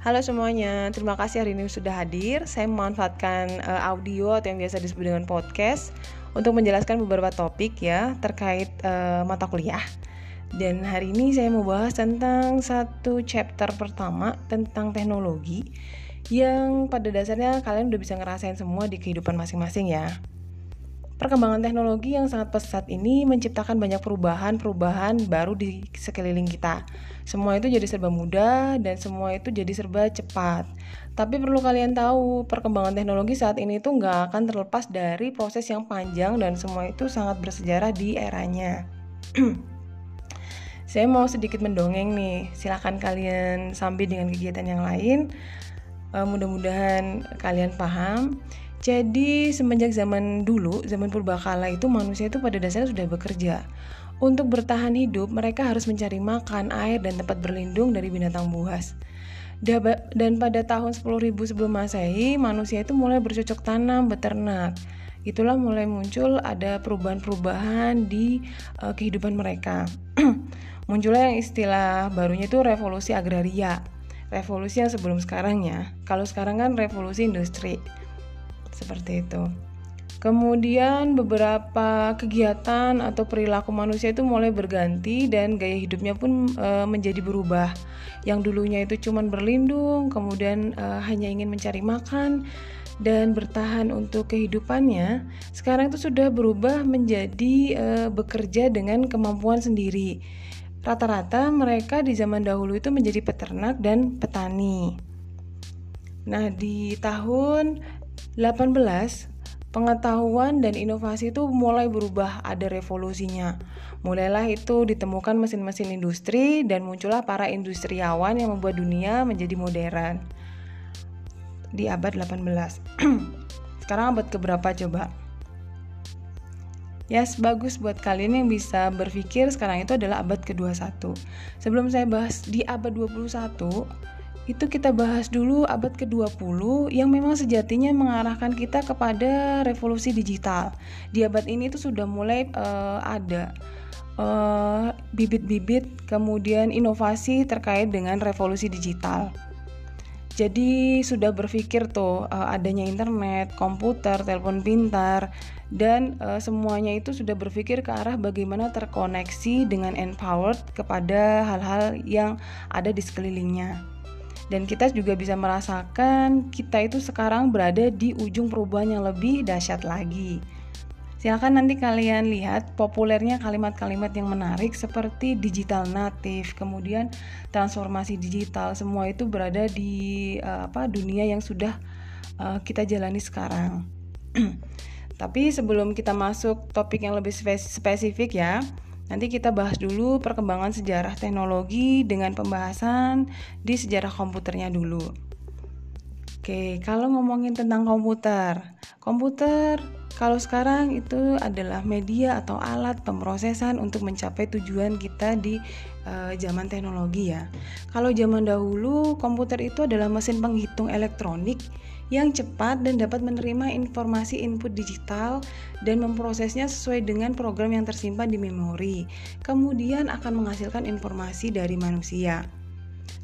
Halo semuanya, terima kasih hari ini sudah hadir. Saya memanfaatkan uh, audio atau yang biasa disebut dengan podcast untuk menjelaskan beberapa topik ya terkait uh, mata kuliah. Dan hari ini saya mau bahas tentang satu chapter pertama tentang teknologi yang pada dasarnya kalian udah bisa ngerasain semua di kehidupan masing-masing ya. Perkembangan teknologi yang sangat pesat ini menciptakan banyak perubahan-perubahan baru di sekeliling kita. Semua itu jadi serba mudah dan semua itu jadi serba cepat. Tapi perlu kalian tahu, perkembangan teknologi saat ini itu nggak akan terlepas dari proses yang panjang dan semua itu sangat bersejarah di eranya. Saya mau sedikit mendongeng nih, silahkan kalian sambil dengan kegiatan yang lain. Uh, mudah-mudahan kalian paham. Jadi semenjak zaman dulu, zaman purbakala itu manusia itu pada dasarnya sudah bekerja. Untuk bertahan hidup, mereka harus mencari makan, air, dan tempat berlindung dari binatang buas. Dan pada tahun 10.000 sebelum masehi, manusia itu mulai bercocok tanam, beternak. Itulah mulai muncul ada perubahan-perubahan di uh, kehidupan mereka. Munculnya yang istilah barunya itu revolusi agraria. Revolusi yang sebelum sekarang ya. Kalau sekarang kan revolusi industri seperti itu. Kemudian beberapa kegiatan atau perilaku manusia itu mulai berganti dan gaya hidupnya pun e, menjadi berubah. Yang dulunya itu cuma berlindung, kemudian e, hanya ingin mencari makan dan bertahan untuk kehidupannya, sekarang itu sudah berubah menjadi e, bekerja dengan kemampuan sendiri. Rata-rata mereka di zaman dahulu itu menjadi peternak dan petani. Nah, di tahun 18 pengetahuan dan inovasi itu mulai berubah, ada revolusinya. Mulailah itu ditemukan mesin-mesin industri dan muncullah para industriawan yang membuat dunia menjadi modern. Di abad 18. Sekarang abad keberapa coba? Yes, bagus buat kalian yang bisa berpikir sekarang itu adalah abad ke-21. Sebelum saya bahas di abad 21, itu kita bahas dulu abad ke-20 yang memang sejatinya mengarahkan kita kepada revolusi digital. Di abad ini itu sudah mulai uh, ada eh, bibit-bibit uh, kemudian inovasi terkait dengan revolusi digital. Jadi sudah berpikir tuh uh, adanya internet, komputer, telepon pintar dan uh, semuanya itu sudah berpikir ke arah bagaimana terkoneksi dengan empowered kepada hal-hal yang ada di sekelilingnya dan kita juga bisa merasakan kita itu sekarang berada di ujung perubahan yang lebih dahsyat lagi. Silahkan nanti kalian lihat populernya kalimat-kalimat yang menarik seperti digital native, kemudian transformasi digital, semua itu berada di uh, apa dunia yang sudah uh, kita jalani sekarang. Tapi sebelum kita masuk topik yang lebih spesifik ya, Nanti kita bahas dulu perkembangan sejarah teknologi dengan pembahasan di sejarah komputernya dulu. Oke, kalau ngomongin tentang komputer, komputer kalau sekarang itu adalah media atau alat pemrosesan untuk mencapai tujuan kita di uh, zaman teknologi ya. Kalau zaman dahulu komputer itu adalah mesin penghitung elektronik yang cepat dan dapat menerima informasi input digital dan memprosesnya sesuai dengan program yang tersimpan di memori. Kemudian akan menghasilkan informasi dari manusia.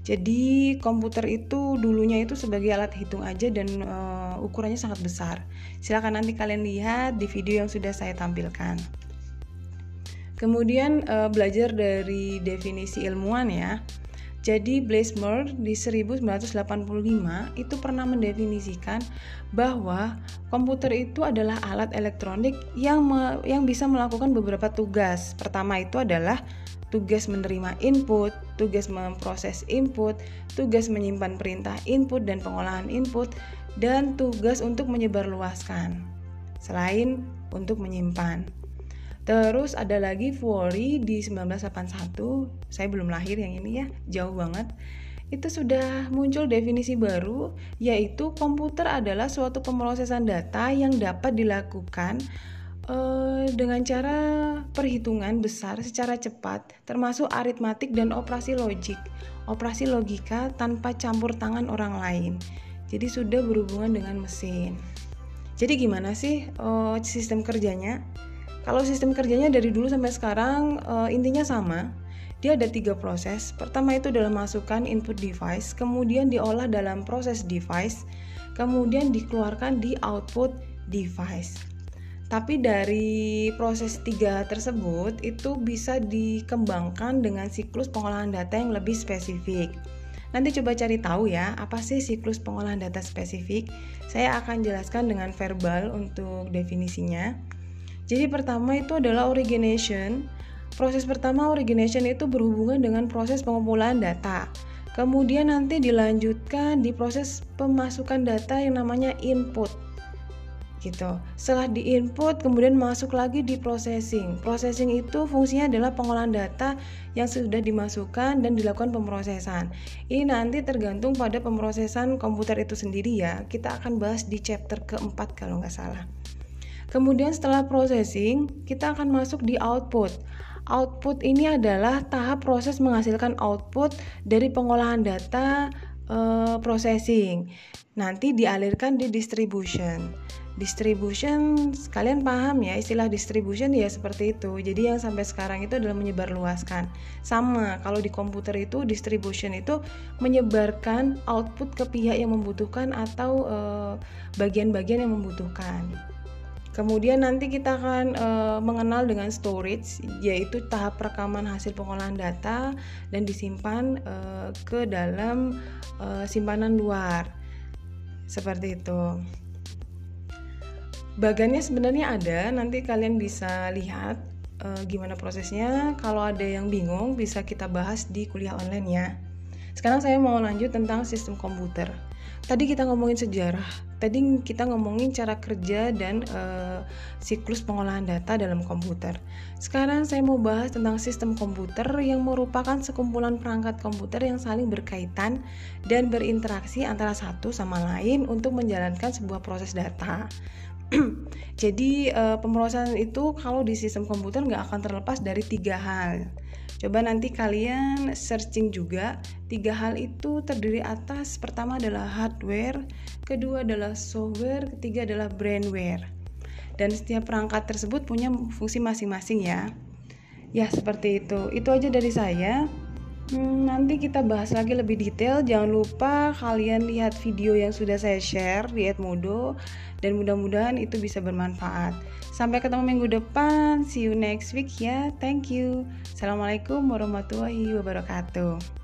Jadi komputer itu dulunya itu sebagai alat hitung aja dan uh, ukurannya sangat besar. Silahkan nanti kalian lihat di video yang sudah saya tampilkan. Kemudian uh, belajar dari definisi ilmuwan ya. Jadi Blaismer di 1985 itu pernah mendefinisikan bahwa komputer itu adalah alat elektronik yang me, yang bisa melakukan beberapa tugas. Pertama itu adalah tugas menerima input, tugas memproses input, tugas menyimpan perintah input dan pengolahan input, dan tugas untuk menyebarluaskan. Selain untuk menyimpan. Terus ada lagi Fury di 1981, saya belum lahir yang ini ya, jauh banget. Itu sudah muncul definisi baru, yaitu komputer adalah suatu pemrosesan data yang dapat dilakukan uh, dengan cara perhitungan besar secara cepat, termasuk aritmatik dan operasi logik, operasi logika tanpa campur tangan orang lain. Jadi sudah berhubungan dengan mesin. Jadi gimana sih uh, sistem kerjanya? Kalau sistem kerjanya dari dulu sampai sekarang uh, intinya sama, dia ada tiga proses. Pertama itu adalah masukkan input device, kemudian diolah dalam proses device, kemudian dikeluarkan di output device. Tapi dari proses tiga tersebut itu bisa dikembangkan dengan siklus pengolahan data yang lebih spesifik. Nanti coba cari tahu ya, apa sih siklus pengolahan data spesifik? Saya akan jelaskan dengan verbal untuk definisinya. Jadi pertama itu adalah origination. Proses pertama origination itu berhubungan dengan proses pengumpulan data. Kemudian nanti dilanjutkan di proses pemasukan data yang namanya input gitu. Setelah diinput kemudian masuk lagi di processing. Processing itu fungsinya adalah pengolahan data yang sudah dimasukkan dan dilakukan pemrosesan. Ini nanti tergantung pada pemrosesan komputer itu sendiri ya. Kita akan bahas di chapter keempat kalau nggak salah. Kemudian setelah processing, kita akan masuk di output. Output ini adalah tahap proses menghasilkan output dari pengolahan data uh, processing. Nanti dialirkan di distribution distribution kalian paham ya istilah distribution ya seperti itu jadi yang sampai sekarang itu adalah menyebarluaskan sama kalau di komputer itu distribution itu menyebarkan output ke pihak yang membutuhkan atau eh, bagian-bagian uh, yang membutuhkan Kemudian nanti kita akan uh, mengenal dengan storage, yaitu tahap rekaman hasil pengolahan data dan disimpan uh, ke dalam uh, simpanan luar. Seperti itu. Bagannya sebenarnya ada, nanti kalian bisa lihat uh, gimana prosesnya. Kalau ada yang bingung, bisa kita bahas di kuliah online ya. Sekarang saya mau lanjut tentang sistem komputer. Tadi kita ngomongin sejarah, tadi kita ngomongin cara kerja dan uh, siklus pengolahan data dalam komputer. Sekarang saya mau bahas tentang sistem komputer yang merupakan sekumpulan perangkat komputer yang saling berkaitan dan berinteraksi antara satu sama lain untuk menjalankan sebuah proses data. Jadi uh, pemrosesan itu kalau di sistem komputer nggak akan terlepas dari tiga hal. Coba nanti kalian searching juga tiga hal itu terdiri atas pertama adalah hardware, kedua adalah software, ketiga adalah brandware. Dan setiap perangkat tersebut punya fungsi masing-masing ya. Ya seperti itu. Itu aja dari saya. Hmm, nanti kita bahas lagi lebih detail. Jangan lupa kalian lihat video yang sudah saya share di Edmodo dan mudah-mudahan itu bisa bermanfaat. Sampai ketemu minggu depan. See you next week ya. Thank you. Assalamualaikum warahmatullahi wabarakatuh.